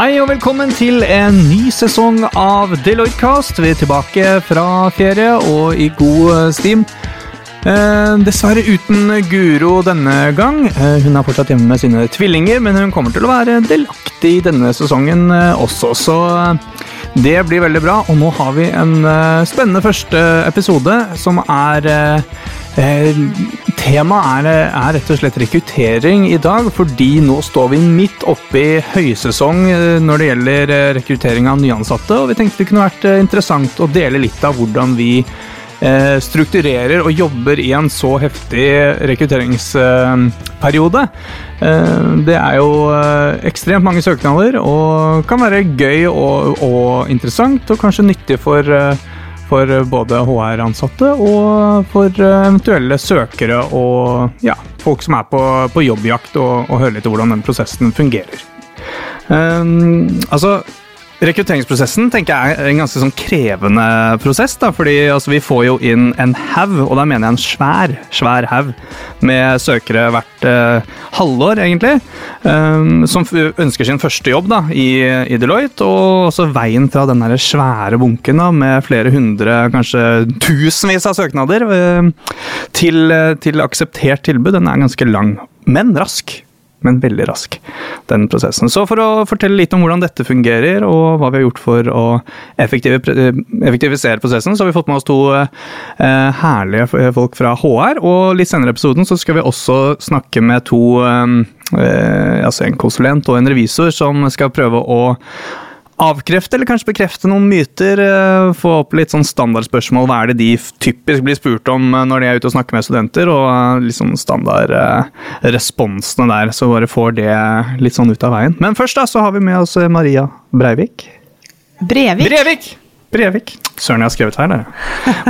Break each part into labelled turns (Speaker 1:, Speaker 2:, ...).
Speaker 1: Hei og velkommen til en ny sesong av Deloitte-cast. Vi er tilbake fra ferie og i god stim. Eh, dessverre uten Guro denne gang. Eh, hun er fortsatt hjemme med sine tvillinger, men hun kommer til å være delaktig denne sesongen eh, også, så eh, det blir veldig bra. Og nå har vi en eh, spennende første episode som er eh, Temaet er, er, rett og slett rekruttering i dag, fordi nå står vi midt oppe i høysesong eh, når det gjelder eh, rekruttering av nyansatte, og vi tenkte det kunne vært interessant å dele litt av hvordan vi strukturerer og jobber i en så heftig rekrutteringsperiode. Det er jo ekstremt mange søknader og kan være gøy og, og interessant, og kanskje nyttig for for både HR-ansatte og for eventuelle søkere og ja, folk som er på, på jobbjakt, og, og høre litt hvordan den prosessen fungerer. Um, altså, Rekrutteringsprosessen tenker jeg er en ganske sånn krevende prosess. da, fordi altså, Vi får jo inn en haug, og da mener jeg en svær svær haug, med søkere hvert eh, halvår, egentlig. Um, som ønsker sin første jobb da, i, i Deloitte. Og også veien fra den svære bunken da, med flere hundre, kanskje tusenvis av søknader, uh, til, til akseptert tilbud, den er ganske lang, men rask men veldig rask, den prosessen. Så for å fortelle litt om hvordan dette fungerer, og hva vi har gjort for å effektivisere prosessen, så har vi fått med oss to eh, herlige folk fra HR. Og litt senere i episoden så skal vi også snakke med to eh, altså en konsulent og en revisor som skal prøve å avkrefte eller kanskje bekrefte noen myter. Eh, få opp litt sånn standardspørsmål. Hva er det de typisk blir spurt om eh, når de er ute og snakker med studenter? Og litt liksom standardresponsene der, så bare får det litt sånn ut av veien. Men først da, så har vi med oss Maria Breivik.
Speaker 2: Brevik?
Speaker 1: Brevik! Brevik. Søren, jeg har skrevet her, det.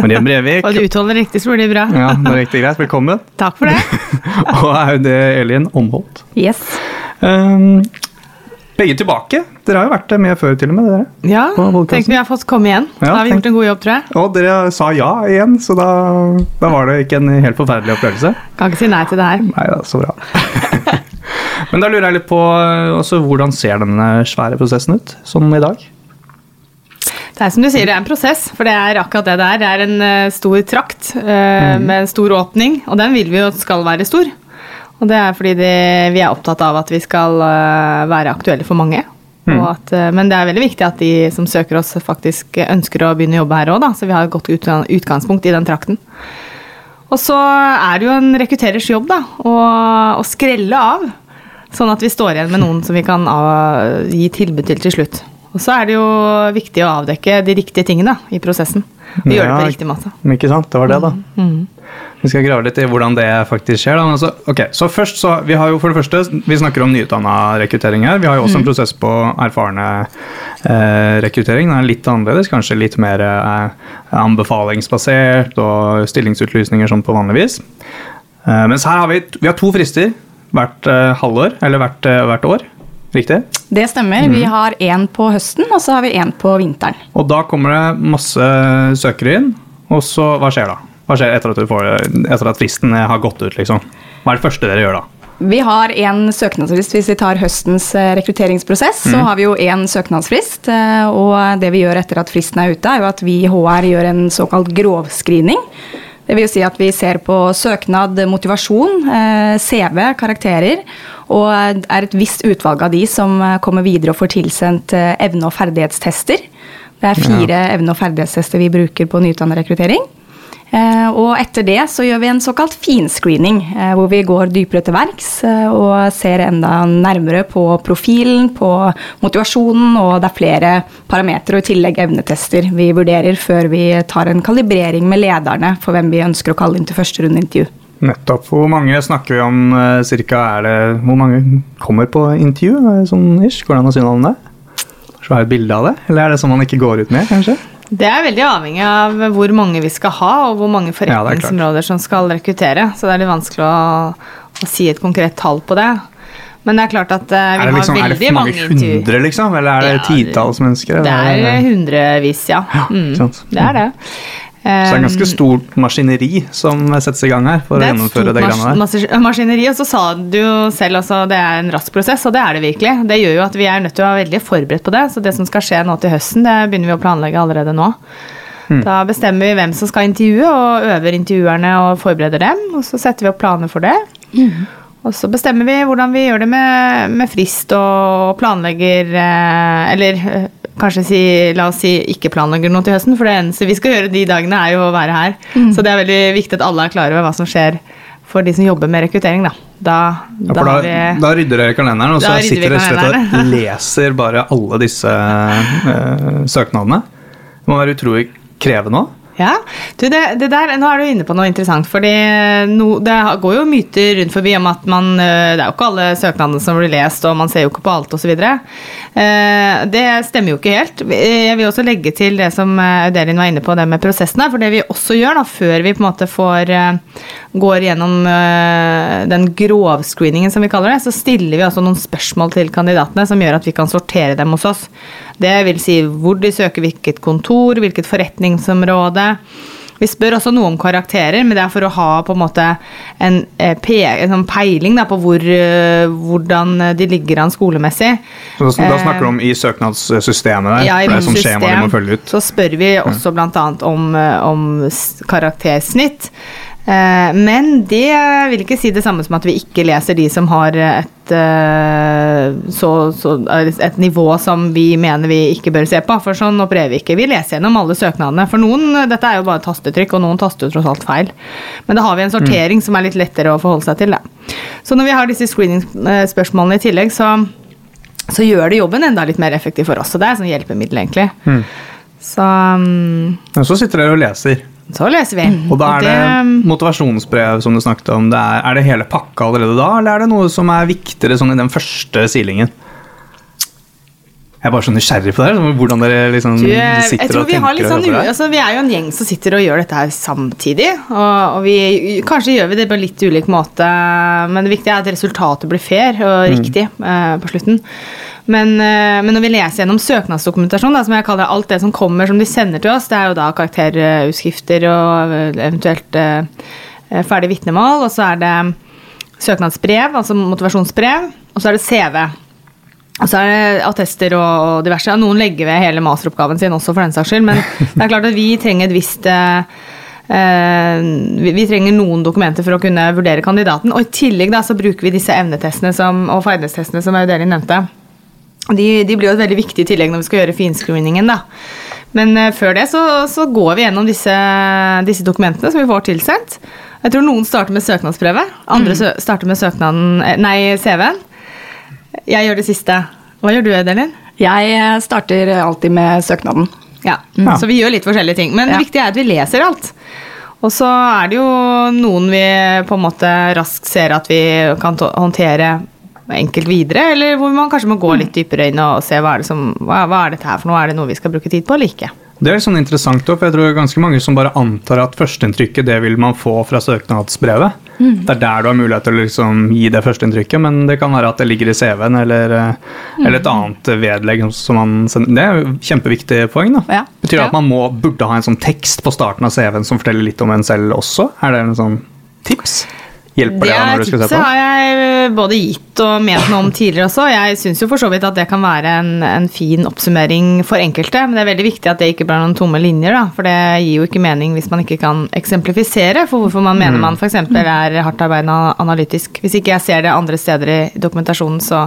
Speaker 1: Maria Brevik.
Speaker 2: og du uttaler riktig, så blir det bra.
Speaker 1: ja, det er riktig greit. Velkommen.
Speaker 2: Takk for det.
Speaker 1: og Aude det Elin Omholt.
Speaker 2: Yes.
Speaker 1: Um, begge tilbake. Dere har jo vært med før, til og med. dere.
Speaker 2: Ja, tenk vi har fått komme igjen. Ja, da har vi tenk... gjort en god jobb, tror jeg.
Speaker 1: Og dere sa ja igjen, så da, da var det ikke en helt forferdelig opplevelse.
Speaker 2: Kan ikke si nei til det her.
Speaker 1: Nei da, så bra. Men da lurer jeg litt på også, hvordan ser denne svære prosessen ut, sånn i dag?
Speaker 2: Det er som du sier, det er en prosess, for det er akkurat det det er. Det er en uh, stor trakt uh, mm. med en stor åpning, og den vil vi jo skal være stor. Og det er fordi det, vi er opptatt av at vi skal uh, være aktuelle for mange. Mm. At, uh, men det er veldig viktig at de som søker oss, faktisk ønsker å begynne å jobbe her òg, så vi har et godt utgangspunkt i den trakten. Og så er det jo en rekrutterers jobb da, å, å skrelle av, sånn at vi står igjen med noen som vi kan av, gi tilbud til til slutt. Og så er det jo viktig å avdekke de riktige tingene i prosessen. Og gjøre det på riktig måte.
Speaker 1: Ikke sant, det var det, da. Mm. mm. Vi skal grave litt i hvordan det faktisk skjer. Altså, okay, så først så, Vi har jo for det første, vi snakker om nyutdanna rekruttering her. Vi har jo også en mm. prosess på erfarne eh, rekruttering. Den er litt annerledes, kanskje litt mer eh, anbefalingsbasert og stillingsutlysninger sånn på vanlig vis. Eh, mens her har vi, vi har to frister hvert eh, halvår, eller hvert, eh, hvert år. Riktig?
Speaker 3: Det stemmer. Mm. Vi har én på høsten, og så har vi én på vinteren.
Speaker 1: Og da kommer det masse søkere inn, og så hva skjer da? Hva skjer etter at, får, etter at, fristen har gått ut? liksom? Hva er det første dere gjør da?
Speaker 3: Vi har en søknadsfrist hvis vi tar høstens eh, rekrutteringsprosess. Mm. Så har vi jo én søknadsfrist. Eh, og det vi gjør etter at fristen er ute, er jo at vi i HR gjør en såkalt grovscreening. Det vil si at vi ser på søknad, motivasjon, eh, CV, karakterer. Og er et visst utvalg av de som kommer videre og får tilsendt evne- og ferdighetstester. Det er fire ja. evne- og ferdighetstester vi bruker på nyutdannet rekruttering. Eh, og etter det så gjør vi en såkalt finscreening, eh, hvor vi går dypere til verks eh, og ser enda nærmere på profilen, på motivasjonen, og det er flere parametere og i tillegg evnetester vi vurderer før vi tar en kalibrering med lederne for hvem vi ønsker å kalle inn til første runde intervju.
Speaker 1: Nettopp. Hvor mange snakker vi om cirka? Er det, hvor mange kommer på intervju? Sånn ish? Går det an å si noe om det? Så har jeg et bilde av det? Eller er det sånn man ikke går ut med, kanskje?
Speaker 2: Det er veldig avhengig av hvor mange vi skal ha, og hvor mange forretningsområder som skal rekruttere. Så det er litt vanskelig å, å, si et konkret tall på det. Men det er klart at uh, vi
Speaker 1: liksom,
Speaker 2: har veldig mange
Speaker 1: Er det mange hundre, liksom? Eller er det ja, titalls mennesker?
Speaker 2: Det er hundrevis, ja.
Speaker 1: ja mm,
Speaker 2: det er det.
Speaker 1: Så det er ganske stort maskineri som settes i gang her for å gjennomføre det greiene der.
Speaker 2: Det er et maskineri, og så sa du jo selv også det er en rask prosess, og det er det virkelig. Det gjør jo at vi er nødt til å være veldig forberedt på det. Så det som skal skje nå til høsten, det begynner vi å planlegge allerede nå. Mm. Da bestemmer vi hvem som skal intervjue, og øver intervjuerne og forbereder dem. Og så setter vi opp planer for det. Mm. Og så bestemmer vi hvordan vi gjør det med, med frist og planlegger eh, Eller eh, kanskje si, la oss si ikke planlegger noe til høsten, for det eneste vi skal gjøre de dagene, er jo å være her. Mm. Så det er veldig viktig at alle er klar over hva som skjer for de som jobber med rekruttering, da. Da,
Speaker 1: ja, da, vi,
Speaker 2: da
Speaker 1: rydder dere kalenderen, og så sitter dere slett og leser bare alle disse uh, søknadene. Det må være utrolig krevende òg.
Speaker 2: Ja, du, det, det, der, Nå er du inne på noe interessant. fordi no, Det går jo myter rundt forbi om at man eh, Det er jo ikke alle søknadene som blir lest, og man ser jo ikke på alt osv. Eh, det stemmer jo ikke helt. Jeg vil også legge til det som eh, Audelin var inne på, det med prosessene. For det vi også gjør da, før vi på en måte får går gjennom den grovscreeningen, som vi kaller det, så stiller vi også noen spørsmål til kandidatene som gjør at vi kan sortere dem hos oss. Det vil si hvor de søker hvilket kontor, hvilket forretningsområde. Vi spør også noe om karakterer, men det er for å ha på en måte en, eh, en sånn peiling da, på hvor, eh, hvordan de ligger an skolemessig.
Speaker 1: Så da, snakker du om i søknadssystemet der?
Speaker 2: Ja, i
Speaker 1: det som skjema de må følge ut?
Speaker 2: Så spør vi også bl.a. Om, eh, om karaktersnitt. Eh, men det vil ikke si det samme som at vi ikke leser de som har et, eh, så, så, et nivå som vi mener vi ikke bør se på, for sånn opererer vi ikke. Vi leser gjennom alle søknadene. For noen, dette er jo bare tastetrykk, og noen taster jo tross alt feil. Men da har vi en sortering mm. som er litt lettere å forholde seg til. Da. Så når vi har disse screening-spørsmålene i tillegg, så, så, gjør det jobben enda litt mer effektiv for oss. Så det er sånn hjelpemiddel, egentlig. Mm.
Speaker 1: Så, um, så sitter dere og leser.
Speaker 2: Så leser vi.
Speaker 1: Og da er det, det motivasjonsbrev som du snakket om. Det er, er, det hele pakka allerede da, eller er det noe som er viktigere sånn i den første silingen? Jeg er bare så nysgjerrig på det. Hvordan dere liksom du, sitter og tenker.
Speaker 2: Vi, sånn, altså, vi er jo en gjeng som sitter og gjør dette her samtidig. Og, og vi, kanskje gjør vi det på litt ulik måte, men det viktige er at resultatet blir fair og mm. riktig mm. uh, på slutten. Men, uh, men, når vi leser gjennom søknadsdokumentasjon, da, som jeg kaller alt det som kommer som de sender til oss, det er jo da karakterutskrifter og eventuelt uh, ferdig vitnemål, og så er det søknadsbrev, altså motivasjonsbrev, og så er det CV. Og så er det attester og diverse. Noen legger ved hele masteroppgaven sin også, for den saks skyld. Men det er klart at vi trenger et visst eh, eh vi, trenger noen dokumenter for å kunne vurdere kandidaten. Og i tillegg da, så bruker vi disse evnetestene som, og ferdighetstestene som Audeli nevnte. De, de, blir jo et veldig viktig tillegg når vi skal gjøre finscreeningen. da. Men uh, før det så, så, går vi gjennom disse, disse, dokumentene som vi får tilsendt. Jeg tror noen starter med søknadsprøve. Andre mm. starter med søknaden, eh, nei, CV-en. Jeg gjør det siste. Hva gjør du, Edelin?
Speaker 3: Jeg eh, starter alltid med søknaden.
Speaker 2: Ja, ja. Så vi gjør litt forskjellige ting. Men det viktige er at vi leser alt. Og så er det jo noen vi på en måte raskt ser at vi kan håndtere enkelt videre, eller hvor man kanskje må gå litt dypere inn og se hva er, det som, hva, hva er dette her for noe, er det noe vi skal bruke tid på eller ikke.
Speaker 1: Det er sånn interessant for jeg tror ganske mange som bare antar at førsteinntrykket det vil man få fra søknadsbrevet. Mm. Det er der du har mulighet til å liksom gi det førsteinntrykket, men det kan være at det ligger i CV-en eller, mm. eller, et annet vedlegg som man sender. Det er jo kjempeviktig poeng. da. Ja. Betyr det ja. at man må, burde ha en sånn tekst på starten av CV-en som forteller litt om en selv også? Er det en sånn tips? Hjelper det, det når du skal se på?
Speaker 2: Det har jeg både gitt og ment noe om tidligere også. Jeg syns jo for så vidt at det kan være en, en, fin oppsummering for enkelte, men det er veldig viktig at det ikke blir noen tomme linjer, da. For det gir jo ikke mening hvis man ikke kan eksemplifisere for hvorfor man mener mm. man f.eks. er hardt arbeidende analytisk. Hvis ikke jeg ser det andre steder i dokumentasjonen, så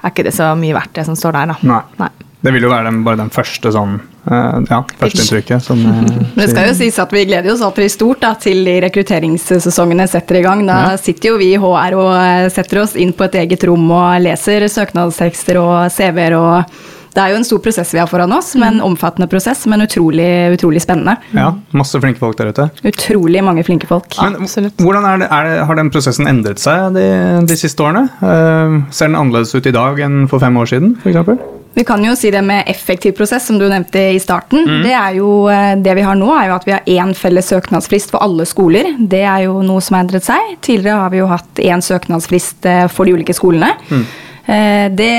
Speaker 2: er ikke det så mye verdt, det som står der, da.
Speaker 1: Nei. Nei. Det vil jo være den, bare den første sånn uh, ja, førsteinntrykket som uh,
Speaker 3: Det skal jo sies at vi gleder oss alltid stort da, til de rekrutteringssesongene setter i gang. Da ja. sitter jo vi i HR og eh, setter oss inn på et eget rom og leser søknadstekster og CV-er og det er jo en stor prosess vi har foran oss, men mm. omfattende prosess, men utrolig, utrolig spennende.
Speaker 1: Ja, Masse flinke folk der ute.
Speaker 3: Utrolig mange flinke folk.
Speaker 1: Men hvordan er det, er det, Har den prosessen endret seg de, de siste årene? Uh, ser den annerledes ut i dag enn for fem år siden, f.eks.?
Speaker 3: Vi kan jo si det med effektiv prosess, som du nevnte i starten. Mm. Det er jo, eh, det vi har nå, er jo at vi har én felles søknadsfrist for alle skoler. Det er jo noe som har endret seg. Tidligere har vi jo hatt én søknadsfrist eh, for de ulike skolene. Mm. Eh, det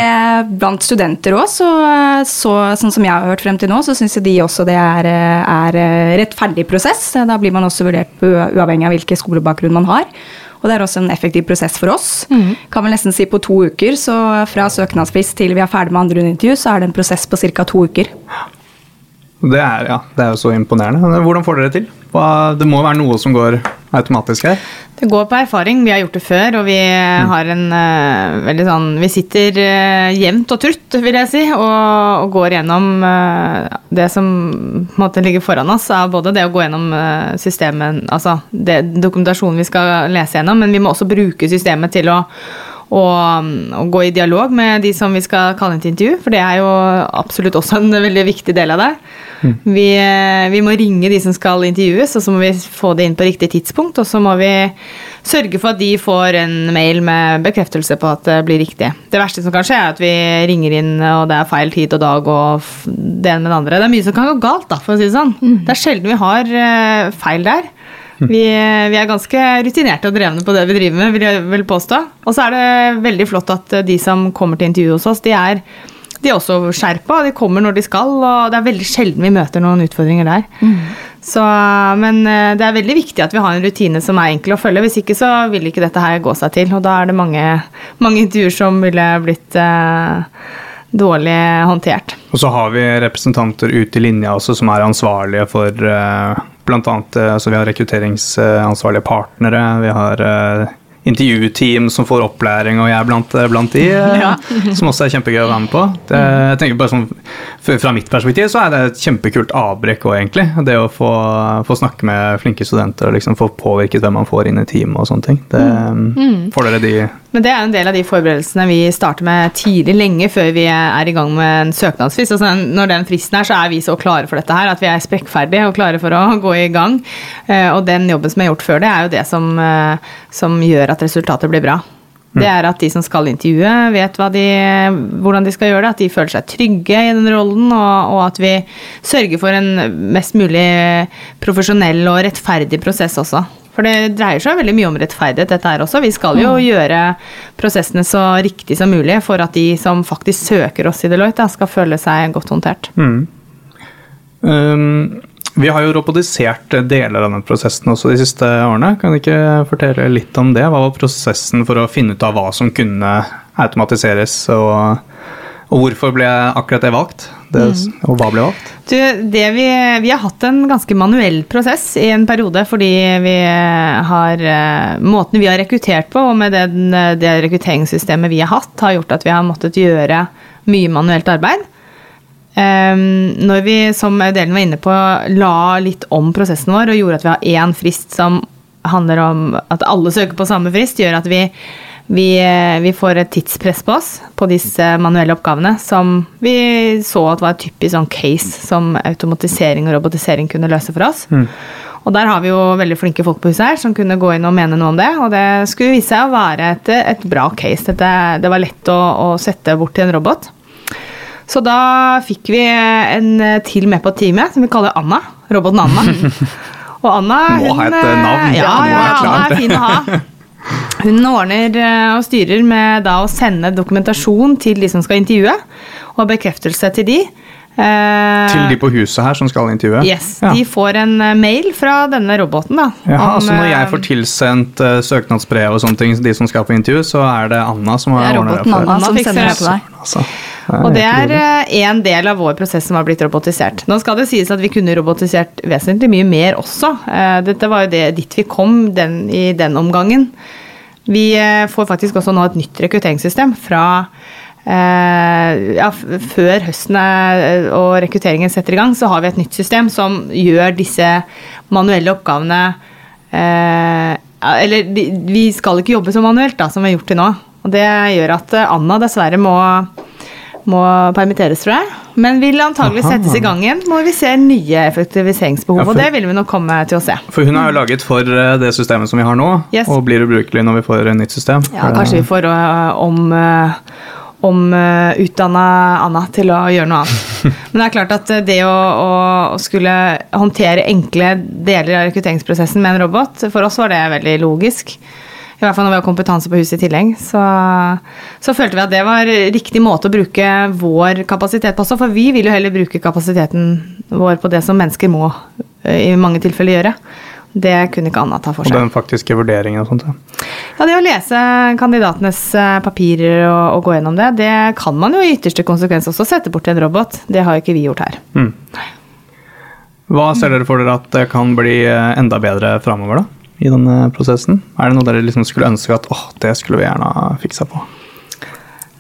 Speaker 3: Blant studenter òg, så, så, sånn som jeg har hørt frem til nå, så syns de også det er, er rettferdig prosess. Da blir man også vurdert uavhengig av hvilken skolebakgrunn man har. Og det er også en effektiv prosess for oss. Mm. Kan vel nesten si på to uker, så fra søknadsfrist til vi er ferdig med andre intervju, så er det en prosess på ca. to uker.
Speaker 1: Det er, ja, det er jo så imponerende. Hvordan får dere det til? Det må være noe som går automatisk her?
Speaker 2: Det går på erfaring. Vi har gjort det før, og vi mm. har en uh, veldig sånn Vi sitter uh, jevnt og trutt, vil jeg si, og, og går gjennom uh, det som måte, ligger foran oss, av både det å gå gjennom systemet, altså det, dokumentasjonen vi skal lese gjennom, men vi må også bruke systemet til å og, og, gå i dialog med de som vi skal kalle inn til intervju, for det er jo absolutt også en veldig viktig del av det. Mm. Vi, vi, må ringe de som skal intervjues, og så må vi få det inn på riktig tidspunkt. Og så må vi sørge for at de får en mail med bekreftelse på at det blir riktig. Det verste som kan skje, er at vi ringer inn, og det er feil tid og dag og det ene med det andre. Det er mye som kan gå galt, da, for å si det sånn. Mm. Det er sjelden vi har eh, feil der. Vi, vi, er ganske rutinerte og drevne på det vi driver med, vil jeg vel påstå. Og så er det veldig flott at de som kommer til intervju hos oss, de er, de er også skjerpa. De kommer når de skal, og det er veldig sjelden vi møter noen utfordringer der. Mm. Så, men eh, det er veldig viktig at vi har en rutine som er enkel å følge. Hvis ikke så vil ikke dette her gå seg til, og da er det mange, mange intervjuer som ville blitt eh, dårlig håndtert.
Speaker 1: Og så har vi representanter ute i linja også som er ansvarlige for bl.a. Blant annet eh, altså vi har rekrutteringsansvarlige partnere. Vi har uh, intervjuteam som får opplæring, og jeg er blant, eh, blant de, ja. som også er kjempegøy å være med på. Det, jeg tenker bare sånn, Fra mitt perspektiv så er det et kjempekult avbrekk òg, egentlig. Det å få, få, snakke med flinke studenter og liksom få påvirket hvem man får inn i teamet og sånne ting. Det, mm. Får dere de
Speaker 2: men det er en del av de forberedelsene vi starter med tidlig, lenge før vi er i gang med en søknadsfrist. Altså, når den fristen er, så er vi så klare for dette her at vi er sprekkferdige og klare for å gå i gang. Eh, og den jobben som er gjort før det, er jo det som, eh, som gjør at resultatet blir bra. Det er at de som skal intervjue, vet de, hvordan de skal gjøre det. At de føler seg trygge i den rollen, og, og, at vi sørger for en mest mulig profesjonell og rettferdig prosess også. For det dreier seg veldig mye om rettferdighet, dette her også. Vi skal jo mm. gjøre prosessene så riktig som mulig for at de som faktisk søker oss i Deloitte, skal føle seg godt håndtert. Mm.
Speaker 1: Um, vi har jo robotisert deler av den prosessen også de siste årene. Kan du ikke fortelle litt om det? Hva var prosessen for å finne ut av hva som kunne automatiseres, og, og hvorfor ble akkurat det valgt? Det, mm. Og hva ble valgt?
Speaker 2: Du, vi, vi, har hatt en ganske manuell prosess i en periode fordi vi har eh, Måten vi har rekruttert på, og med den, det rekrutteringssystemet vi har hatt, har gjort at vi har måttet gjøre mye manuelt arbeid. Um, når vi, som Audelen var inne på, la litt om prosessen vår og gjorde at vi har én frist som handler om at alle søker på samme frist, gjør at vi vi, eh, vi, får et tidspress på oss på disse manuelle oppgavene som vi så at var et typisk sånn case som automatisering og robotisering kunne løse for oss. Mm. Og der har vi jo veldig flinke folk på huset her som kunne gå inn og mene noe om det. Og det skulle vise seg å være et, et bra case. Dette, det var lett å, å, sette bort til en robot. Så da fikk vi en til med på teamet som vi kaller Anna. Roboten Anna. Og Anna
Speaker 1: Må ha et navn.
Speaker 2: Eh, ja, ja, Anna er fin å ha. Hun ordner eh, og styrer med da å sende dokumentasjon til de som skal intervjue, og bekreftelse til de.
Speaker 1: Eh, til de på huset her som skal intervjue?
Speaker 2: Yes. Ja. De får en eh, mail fra denne roboten. da.
Speaker 1: Ja, om, så når jeg får tilsendt uh, søknadsbrev og sånne ting, de som skal på intervju, så er det Anna som har ordna det?
Speaker 3: Anna, Anna som sender det til deg.
Speaker 2: Altså. Og det er en del av vår prosess som har blitt robotisert. Nå skal det sies at vi kunne robotisert vesentlig mye mer også. Dette var jo det dit vi kom den, i den omgangen. Vi eh, får faktisk også nå et nytt rekrutteringssystem fra eh, ja, før høsten er, og rekrutteringen setter i gang, så har vi et nytt system som gjør disse manuelle oppgavene eh, Eller vi skal ikke jobbe så manuelt da, som vi har gjort til nå. Og det gjør at Anna dessverre må må permitteres, tror jeg. Men vil antagelig settes i gang igjen når vi ser nye effektiviseringsbehov. Ja, for, og det vil vi nok komme til å se.
Speaker 1: For hun er jo laget for eh, det systemet som vi har nå, yes. og blir ubrukelig når vi får et nytt system.
Speaker 2: Ja, kanskje vi får om, om uh, Anna til å gjøre noe annet. Men det er klart at det å, å skulle håndtere enkle deler av rekrutteringsprosessen med en robot, for oss var det veldig logisk. I hvert fall når vi har kompetanse på huset i tillegg. Så, så følte vi at det var riktig måte å bruke vår kapasitet på også, for vi vil jo heller bruke kapasiteten vår på det som mennesker må eh, i mange tilfeller gjøre. Det kunne ikke Anna ta for seg.
Speaker 1: Og den faktiske vurderingen og sånt. Ja.
Speaker 2: Ja, Det å lese kandidatenes eh, papirer og, og, gå gjennom det, det kan man jo i ytterste konsekvens også sette bort til en robot. Det har jo ikke vi gjort her. Mm.
Speaker 1: Hva ser dere for dere at det kan bli eh, enda bedre framover da, i denne prosessen? Er det noe dere liksom skulle ønske at åh, det skulle vi gjerne ha fiksa på?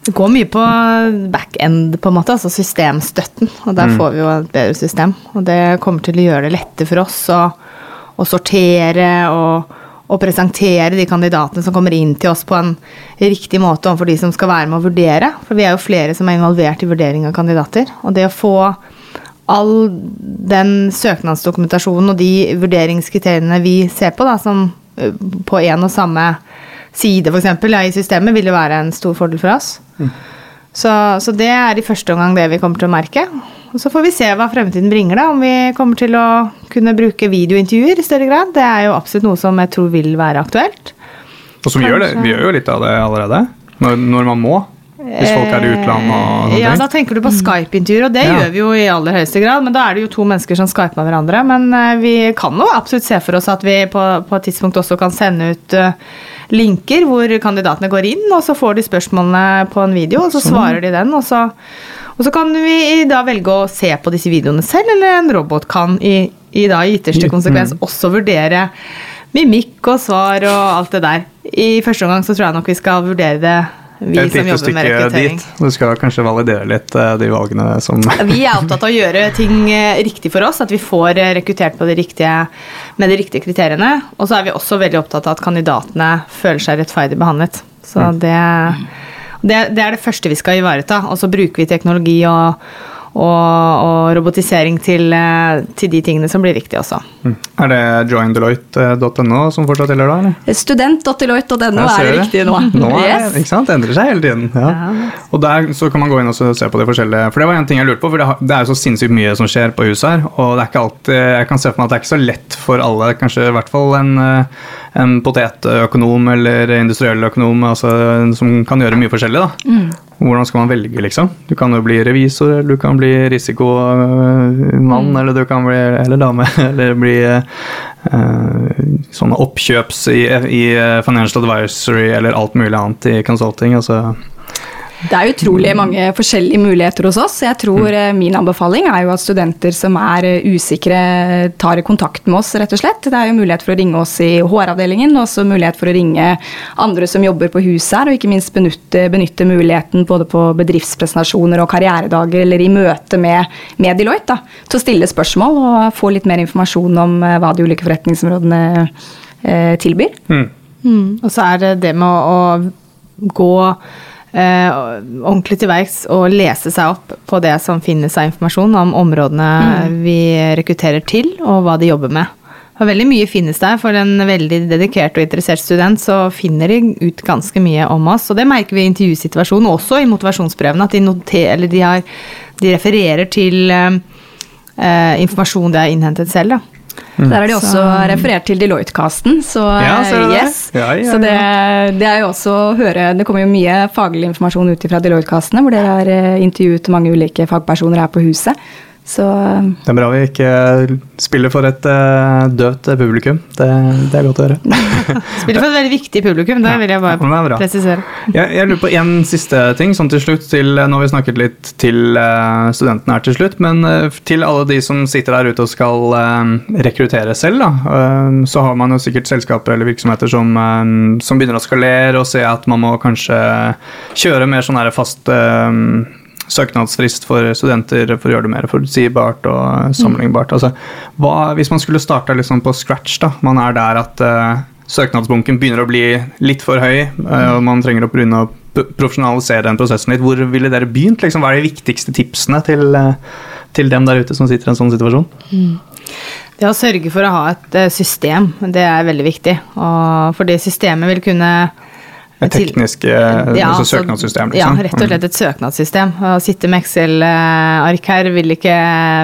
Speaker 2: Det går mye på back-end, på en måte, altså systemstøtten. Og der mm. får vi jo et bedre system. Og det kommer til å gjøre det lettere for oss å å sortere og, og, presentere de kandidatene som kommer inn til oss på en riktig måte overfor de som skal være med å vurdere. For vi er jo flere som er involvert i vurdering av kandidater. Og det å få all den søknadsdokumentasjonen og de vurderingskriteriene vi ser på, da, som på en og samme side f.eks. Ja, i systemet, vil jo være en stor fordel for oss. Mm. Så, så, det er i første omgang det vi kommer til å merke. Og så får vi se hva fremtiden bringer, da. Om vi kommer til å kunne bruke videointervjuer i større grad. Det er jo absolutt noe som jeg tror vil være aktuelt.
Speaker 1: Og som gjør, det, vi gjør jo litt av det allerede. Når, når man må. Hvis folk er i utlandet og
Speaker 2: Ja, da tenker du på Skype-intervjuer, og det ja. gjør vi jo i aller høyeste grad. Men da er det jo to mennesker som skyper med hverandre. Men uh, vi kan jo absolutt se for oss at vi på, på et tidspunkt også kan sende ut uh, linker hvor kandidatene går inn, og så får de spørsmålene på en video, og så sånn. svarer de den. Og så, og så kan vi da velge å se på disse videoene selv, eller en robot kan i, i da i ytterste mm. konsekvens også vurdere mimikk og svar og alt det der. I første omgang så tror jeg nok vi skal vurdere det vi
Speaker 1: et som jobber med rekruttering. Dit. Du skal kanskje validere litt uh, de valgene som
Speaker 2: Vi er opptatt av å gjøre ting uh, riktig for oss, at vi får uh, rekruttert på de riktige, med de riktige kriteriene. Og så er vi også veldig opptatt av at kandidatene føler seg rettferdig behandlet. Så mm. det, det, det er det første vi skal ivareta. Og så bruker vi teknologi og og, og robotisering til, eh, til, de tingene som blir viktige også.
Speaker 1: Mm. Er det joindeloitte.no som fortsatt gjelder da? eller?
Speaker 3: Student.deloitte.no er det riktige nå.
Speaker 1: nå er, yes. ikke sant? Det endrer seg hele tiden. Ja. Ja. Og der så kan man gå inn og se på de forskjellige For det var en ting jeg lurte på, for det, det er jo så sinnssykt mye som skjer på huset her. Og det er ikke alltid, jeg kan se for meg at det er ikke så lett for alle, kanskje i hvert fall en, eh, en potetøkonom eller industriell økonom altså, som kan gjøre mye forskjellig. da. Mm. Hvordan skal man velge, liksom? Du kan jo bli revisor, du kan bli risikomann, mm. eller du kan bli eller dame, eller bli uh, sånne oppkjøps i, i, financial advisory eller alt mulig annet i consulting. altså
Speaker 3: det er utrolig mange forskjellige muligheter hos oss. Jeg tror mm. Eh, Min anbefaling er jo at studenter som er eh, usikre, tar kontakt med oss, rett og slett. Det er jo mulighet for å ringe oss i HR-avdelingen, og også mulighet for å ringe andre som jobber på huset her, og ikke minst benytte, benytte muligheten både på bedriftspresentasjoner og karrieredager, eller i møte med, med Deloitte, da, til å stille spørsmål og få litt mer informasjon om eh, hva de ulike forretningsområdene eh, tilbyr. Mm.
Speaker 2: Mm. Og så er det det med å, å gå ordentlig til verks og lese seg opp på det som finnes av informasjon om områdene mm. vi rekrutterer til, og hva de jobber med. For veldig mye finnes der. For en veldig dedikert og interessert student så finner de ut ganske mye om oss. Og det merker vi i intervjusituasjonen, også i motivasjonsbrevene, at de, noter, de, har, de refererer til eh, eh, informasjon de har innhentet selv. da.
Speaker 3: Mm. Der har de også så. referert til Deloitte-casten, så, ja, yes. ja, ja, så det, det, er jo også å høre Det kommer jo mye faglig informasjon ut fra Deloitte-castene, hvor dere har eh, intervjuet mange ulike fagpersoner her på huset. Så
Speaker 1: Det er bra vi ikke spiller for et uh, dødt publikum. Det, det, er godt å høre.
Speaker 2: spiller for et veldig viktig publikum, det vil jeg bare presisere.
Speaker 1: Jeg, jeg, lurer på en siste ting sånn til slutt. Til, nå har vi snakket litt til uh, studentene her til slutt, men uh, til alle de som sitter der ute og skal rekruttere selv, da, så har man jo sikkert selskaper eller virksomheter som, som begynner å skalere og se at man må kanskje kjøre mer sånn fast søknadsfrist for studenter for å gjøre det mer forutsigbart og sammenlignbart. Altså, hva, hvis man skulle starta liksom på scratch, da, man er der at uh, søknadsbunken begynner å bli litt for høy, uh, og man trenger å begynne å profesjonalisere den prosessen litt, hvor ville dere begynt? Liksom, hva er de viktigste tipsene til, uh, til, dem der ute som sitter i en sånn situasjon? Mm.
Speaker 2: Det å sørge for å ha et system, det er veldig viktig. Og for det systemet vil kunne
Speaker 1: et teknisk ja, altså søknadssystem,
Speaker 2: liksom? Ja, rett og slett et søknadssystem. Å sitte med Excel-ark her vil ikke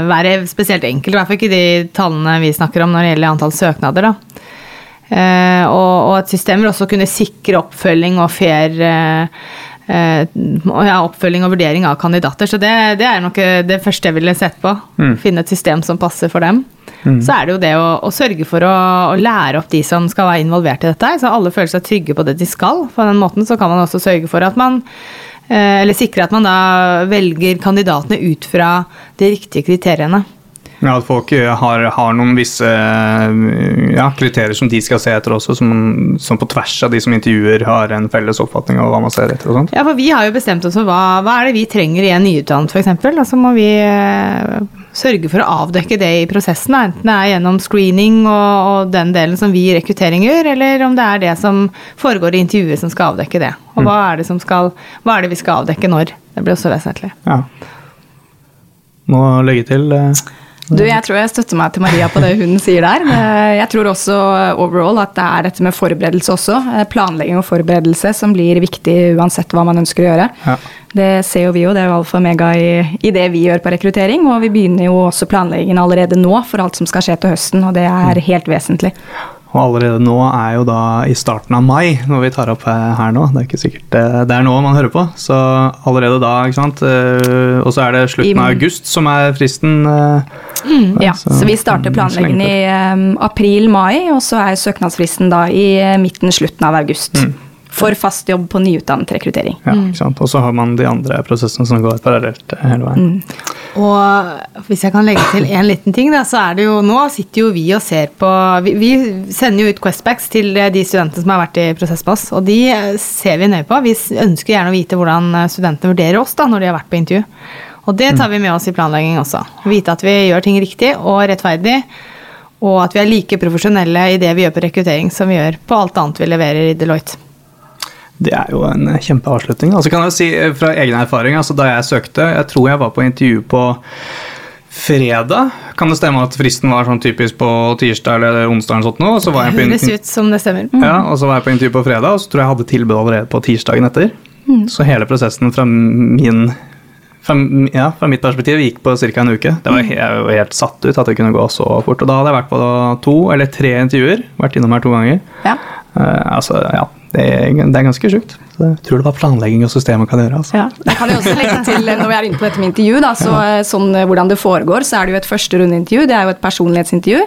Speaker 2: være spesielt enkelt, i hvert fall ikke de tallene vi snakker om når det gjelder antall søknader. da. Eh, og, og et system vil også kunne sikre oppfølging og fair eh, eh, ja, oppfølging og vurdering av kandidater. Så det, det er nok det første jeg ville sett på. Finne et system som passer for dem. Så er det jo det å, å sørge for å, å, lære opp de som skal være involvert i dette, så alle føler seg trygge på det de skal. På den måten så kan man også sørge for at man eh, eller sikre at man da velger kandidatene ut fra de riktige kriteriene.
Speaker 1: Ja, At folk eh, har, har noen visse ja, kriterier som de skal se etter også, som, som, på tvers av de som intervjuer har en felles oppfatning av hva man ser etter? og sånt.
Speaker 2: Ja, for Vi har jo bestemt oss for hva, hva er det vi trenger i en nyutdannet f.eks. Og så må vi eh, sørge for å avdekke det i prosessen, enten det er gjennom screening og, og, den delen som vi i rekruttering gjør, eller om det er det som foregår i intervjuet som skal avdekke det. Og hva er det, som skal, hva er det vi skal avdekke når? Det blir også vesentlig.
Speaker 1: Ja. Må legge til eh
Speaker 3: du, jeg tror jeg støtter meg til Maria på det hun sier der. Jeg tror også overall at det er dette med forberedelse også. Planlegging og forberedelse som blir viktig uansett hva man ønsker å gjøre. Ja. Det ser jo vi jo, det er jo alfa og mega i, i, det vi gjør på rekruttering. Og vi begynner jo også planleggingen allerede nå for alt som skal skje til høsten, og det er helt vesentlig.
Speaker 1: Og allerede nå er jo da i starten av mai, når vi tar opp her nå. Det er ikke sikkert eh, det er nå man hører på, så allerede da, ikke sant. Eh, og så er det slutten av august som er fristen.
Speaker 3: Eh, mm, ja, så, så, vi starter planleggingen i um, april-mai, og så er søknadsfristen da i midten-slutten av august. Mm for fast jobb på nyutdannet rekruttering.
Speaker 1: Ja, ikke sant? Og så har man de andre prosessene som går parallelt hele veien. Mm.
Speaker 2: Og hvis jeg kan legge til en liten ting, da, så er det jo Nå sitter jo vi og ser på Vi, vi sender jo ut Questbacks til de studentene som har vært i prosess med oss, og de ser vi nøye på. Vi ønsker gjerne å vite hvordan studentene vurderer oss da, når de har vært på intervju. Og det tar vi med oss i planlegging også. Vite at vi gjør ting riktig og rettferdig. Og at vi er like profesjonelle i det vi gjør på rekruttering som vi gjør på alt annet vi leverer i Deloitte.
Speaker 1: Det er jo en kjempeavslutning. Altså kan jeg si eh, fra egen erfaring, altså Da jeg søkte Jeg tror jeg var på intervju på fredag. Kan det stemme at fristen var sånn typisk på tirsdag eller onsdag? eller sånt nå? Så var
Speaker 2: jeg på Høres ut som det stemmer. Mm.
Speaker 1: Ja, og så var jeg på intervju på fredag, og så tror jeg jeg hadde tilbud allerede på tirsdagen etter. Mm. Så hele prosessen fra min fra, ja, fra mitt perspektiv gikk på ca. en uke. Det var mm. jeg var helt satt ut at det kunne gå så fort. Og da hadde jeg vært på to eller tre intervjuer. Vært innom her to ganger. Ja. Uh, altså, ja, det er, det er ganske sjukt. Jeg tror det var planlegging og systemet kan gjøre. Altså.
Speaker 3: Ja, jeg kan jo også legge til, Når vi er inne på dette med intervju, da, så, ja. sånn, eh, hvordan det foregår, så er det jo et første rundeintervju. Det er jo et personlighetsintervju.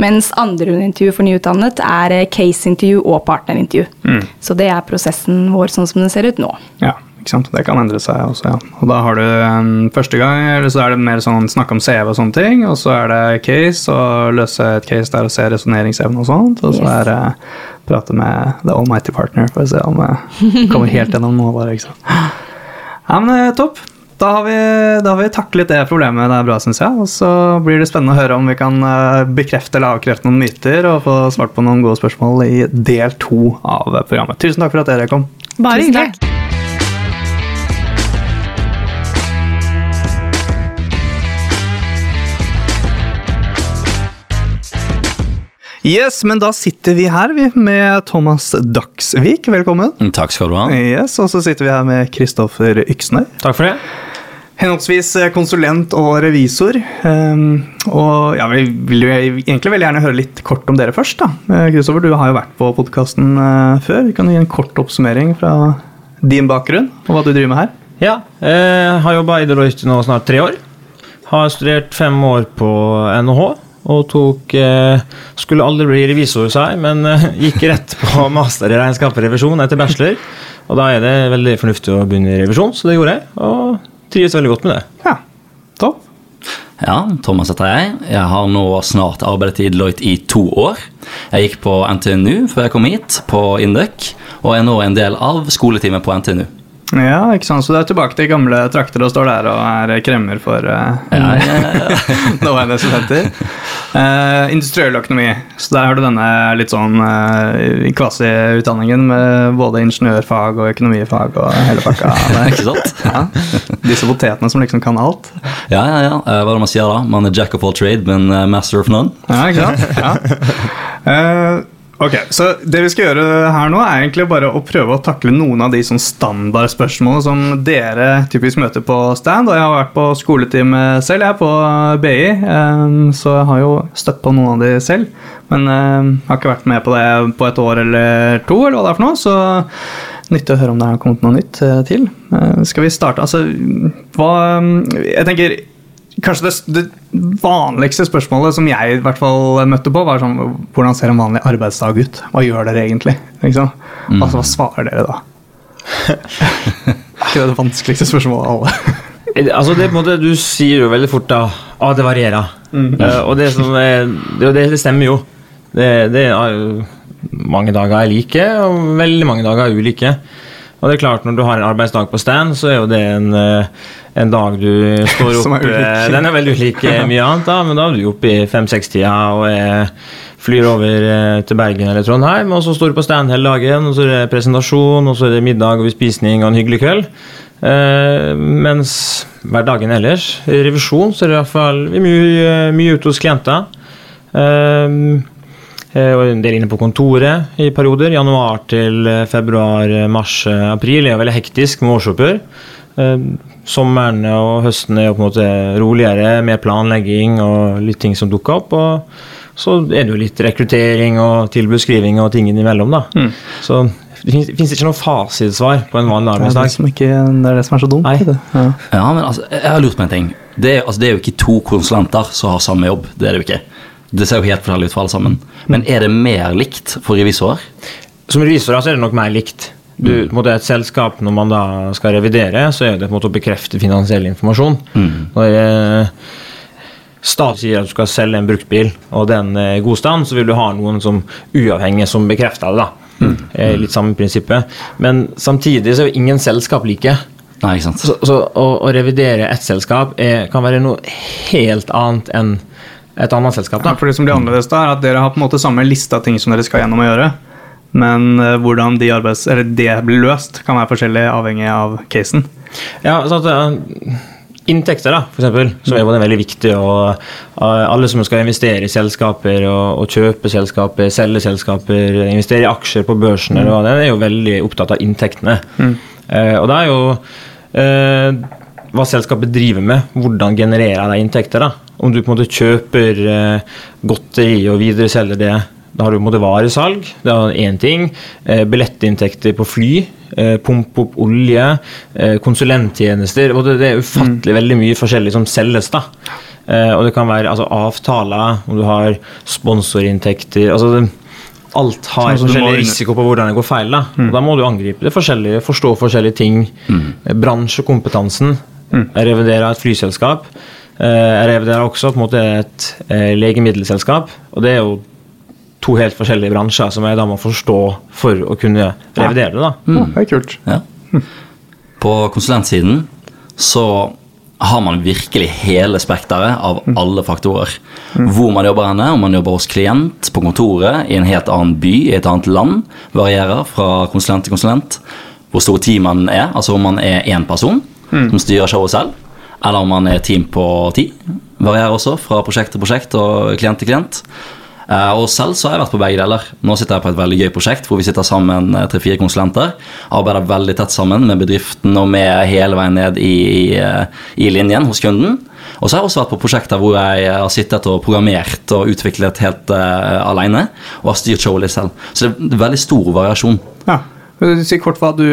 Speaker 3: Mens andre rundeintervju for nyutdannet er caseintervju case-intervju og partnerintervju. Mm. Så det er prosessen vår sånn som den ser ut nå.
Speaker 1: Ja, ikke sant? Det kan endre seg også, ja. Og da har du en første gang, eller så er det mer sånn snakke om CV og sånne ting, og så er det case, og løse et case der og se resonneringsevne og sånt, og så yes. er det prate med The Almighty Partner for å se om jeg kommer helt gjennom noe. bare, ikke sant? Ja, men eh, topp. Da har, vi, da har vi taklet det problemet. Det er bra, syns jeg. Og så blir det spennende å høre om vi kan eh, bekrefte eller avkrefte noen myter og få svart på noen gode spørsmål i del to av programmet. Tusen takk for at dere kom.
Speaker 2: Bare hyggelig.
Speaker 1: Yes, men da sitter vi her vi, med Thomas Dagsvik. Velkommen.
Speaker 4: Takk skal du ha.
Speaker 1: Yes, Og så sitter vi her med Kristoffer Yksnøy.
Speaker 5: Takk for det.
Speaker 1: Henholdsvis eh, konsulent og revisor. Um, og ja, Vi vil jo egentlig veldig gjerne høre litt kort om dere først. da. Kristoffer, du har jo vært på podkasten uh, før. Vi kan gi en kort oppsummering fra din bakgrunn og hva du driver med her.
Speaker 5: Ja, jeg eh, har jobba i Deloitte nå snart tre år. Har studert fem år på NHH og tok eh, Skulle aldri bli revisor, sa jeg, men eh, gikk rett på master i regnskap og revisjon etter bachelor. Og da er det veldig fornuftig å begynne i revisjon, så det gjorde jeg. Og trives veldig godt med det.
Speaker 1: Ja, topp.
Speaker 4: Ja, Thomas heter jeg. Jeg har nå snart arbeidet i Deloitte i to år. Jeg gikk på NTNU før jeg kom hit, på Induc, og er nå en del av skoleteamet på NTNU.
Speaker 1: Ja, ikke sant? Så du er tilbake til gamle trakter og står der og er kremmer for uh, ja, ja, nåværende studenter. Uh, industriell økonomi, så der har du denne litt sånn uh, kvasi-utdanningen med både ingeniørfag og økonomifag og hele pakka.
Speaker 4: ikke sant? Ja.
Speaker 1: Disse potetene som liksom kan alt.
Speaker 4: Ja, ja, ja. Uh, hva er det man sier da? Man er jack of all trade, men master of none.
Speaker 1: Ja, ikke sant? Ja. Ok, så Det vi skal gjøre her nå, er egentlig bare å prøve å takle noen av de sånn standardspørsmålene som dere typisk møter på stand. Og jeg har vært på skoletime selv, jeg er på BI, eh, så jeg har jo støtt på noen av de selv. Men jeg har ikke vært med på det på et år eller to, eller hva det er for noe. Så nyttig å høre om det har kommet noe nytt eh, til. Eh, Skal vi starte? Altså, hva Jeg tenker Kanskje det, det vanligste spørsmålet som jeg i hvert fall møtte på, var sånn Hvordan ser en vanlig arbeidsdag ut? Hva gjør dere egentlig? Liksom? Mm. Altså, hva svarer dere da? ikke det det vanskeligste spørsmålet av alle?
Speaker 5: Altså det, måte, Du sier jo veldig fort da ah, det varierer. Eh, og det, som er, det, det, det stemmer jo. Det, det er mange dager er like, og veldig mange dager er ulike. Og det er klart Når du har en arbeidsdag på stand, så er jo det en, eh, en dag du står opp
Speaker 1: er
Speaker 5: eh, Den er veldig ulik eh, mye annet, da, men da er du oppe i fem-seks-tida og er, flyr over til Bergen eller Trondheim, og så står du på stand hele dagen, og så er det presentasjon, og så er det middag og bespisning og en hyggelig kveld. Eh, mens hverdagen ellers, i revisjon, så er det i hvert fall er mye, mye ute hos klienter. Eh, og en del inne på kontoret i perioder. Januar til eh, februar, eh, mars, eh, april er veldig hektisk med årsoppgjør. Eh, Sommeren og høsten er jo på en måte roligere, mer planlegging og litt ting som dukker opp. Og så er det jo litt rekruttering og tilbudsskriving og ting innimellom, da. Så det fins- ikke noe fasitsvar på en vanlig
Speaker 1: er det som, ikke, det, er det som er så dumt. Ja.
Speaker 4: Ja, men altså, jeg har lurt på en ting. Det altså, det er jo ikke to konsulenter som har samme jobb. Det er det jo ikke. Det ser jo helt forskjellig ut for alle sammen. Men er det mer likt for revisorer?
Speaker 5: Som revisorer så er det nok mer likt. Du, en måte Et selskap, når man da skal revidere, så er det på en måte å bekrefte finansiell informasjon. Når eh, stat sier at du skal selge en bruktbil, og den er i god stand, så vil du ha noen som uavhengig som bekrefter det. da. Eh, Litt samme prinsippet. Men samtidig så er jo ingen selskap like.
Speaker 4: Nei, ikke sant?
Speaker 5: Så, så å, å revidere ett selskap er, kan være noe helt annet enn et annet selskap. Da.
Speaker 1: Ja, for det som blir annerledes da, er at dere har på en måte samme liste av ting som dere skal gjennom å gjøre. Men eh, hvordan de arbeids, eller det blir løst, kan være forskjellig avhengig av casen.
Speaker 5: Ja, så at eh, Inntekter, da, for eksempel, som er både veldig viktig. og eh, Alle som skal investere i selskaper og, og kjøpe selskaper, selge selskaper, investere i aksjer på børsen, eller hva det er, jo veldig opptatt av inntektene. Eh, og det er jo eh, hva selskapet driver med, hvordan genererer de inntekter. da. Om du på en måte kjøper eh, godteri og videreselger det da har du på en måte varesalg, det er én ting. Eh, billettinntekter på fly, eh, pumpe opp olje, eh, konsulenttjenester. og Det, det er ufattelig veldig mye forskjellig som selges. da. Eh, og det kan være altså, avtaler, om du har sponsorinntekter altså det, Alt har
Speaker 1: Altså,
Speaker 5: forskjellig risiko på hvordan det går feil. Da Og da må du angripe det forskjellige, forstå forskjellige ting. Mm. Bransjekompetansen. Mm. Revidere et flyselskap. Eh, Jeg reviderer også på en måte et eh, legemiddelselskap. Og det er jo to helt forskjellige bransjer som jeg da må forstå for å kunne revidere det. da.
Speaker 1: Ja, det er kult.
Speaker 4: Ja. På konsulentsiden så har man virkelig hele spekteret av alle faktorer. Hvor man jobber henne, om man jobber hos klient, på kontoret, i en helt annen by, i et annet land, varierer fra konsulent til konsulent. Hvor stor team man er, altså om man er én person som styrer showet selv, eller om man er team på ti. Varierer også fra prosjekt til prosjekt og klient til klient. Eh, Og selv så har jeg vært på begge deler. Nå sitter jeg på et veldig gøy prosjekt hvor vi sitter sammen eh, tre-fire konsulenter. Arbeider veldig tett sammen med bedriften og med hele veien ned i, i, eh, linjen hos kunden. Og så har jeg også vært på prosjekter hvor jeg har sittet og programmert og utviklet helt uh, alene. Og har styrt showet litt selv. Så det er veldig stor variasjon.
Speaker 1: Ja. Si kort hva du,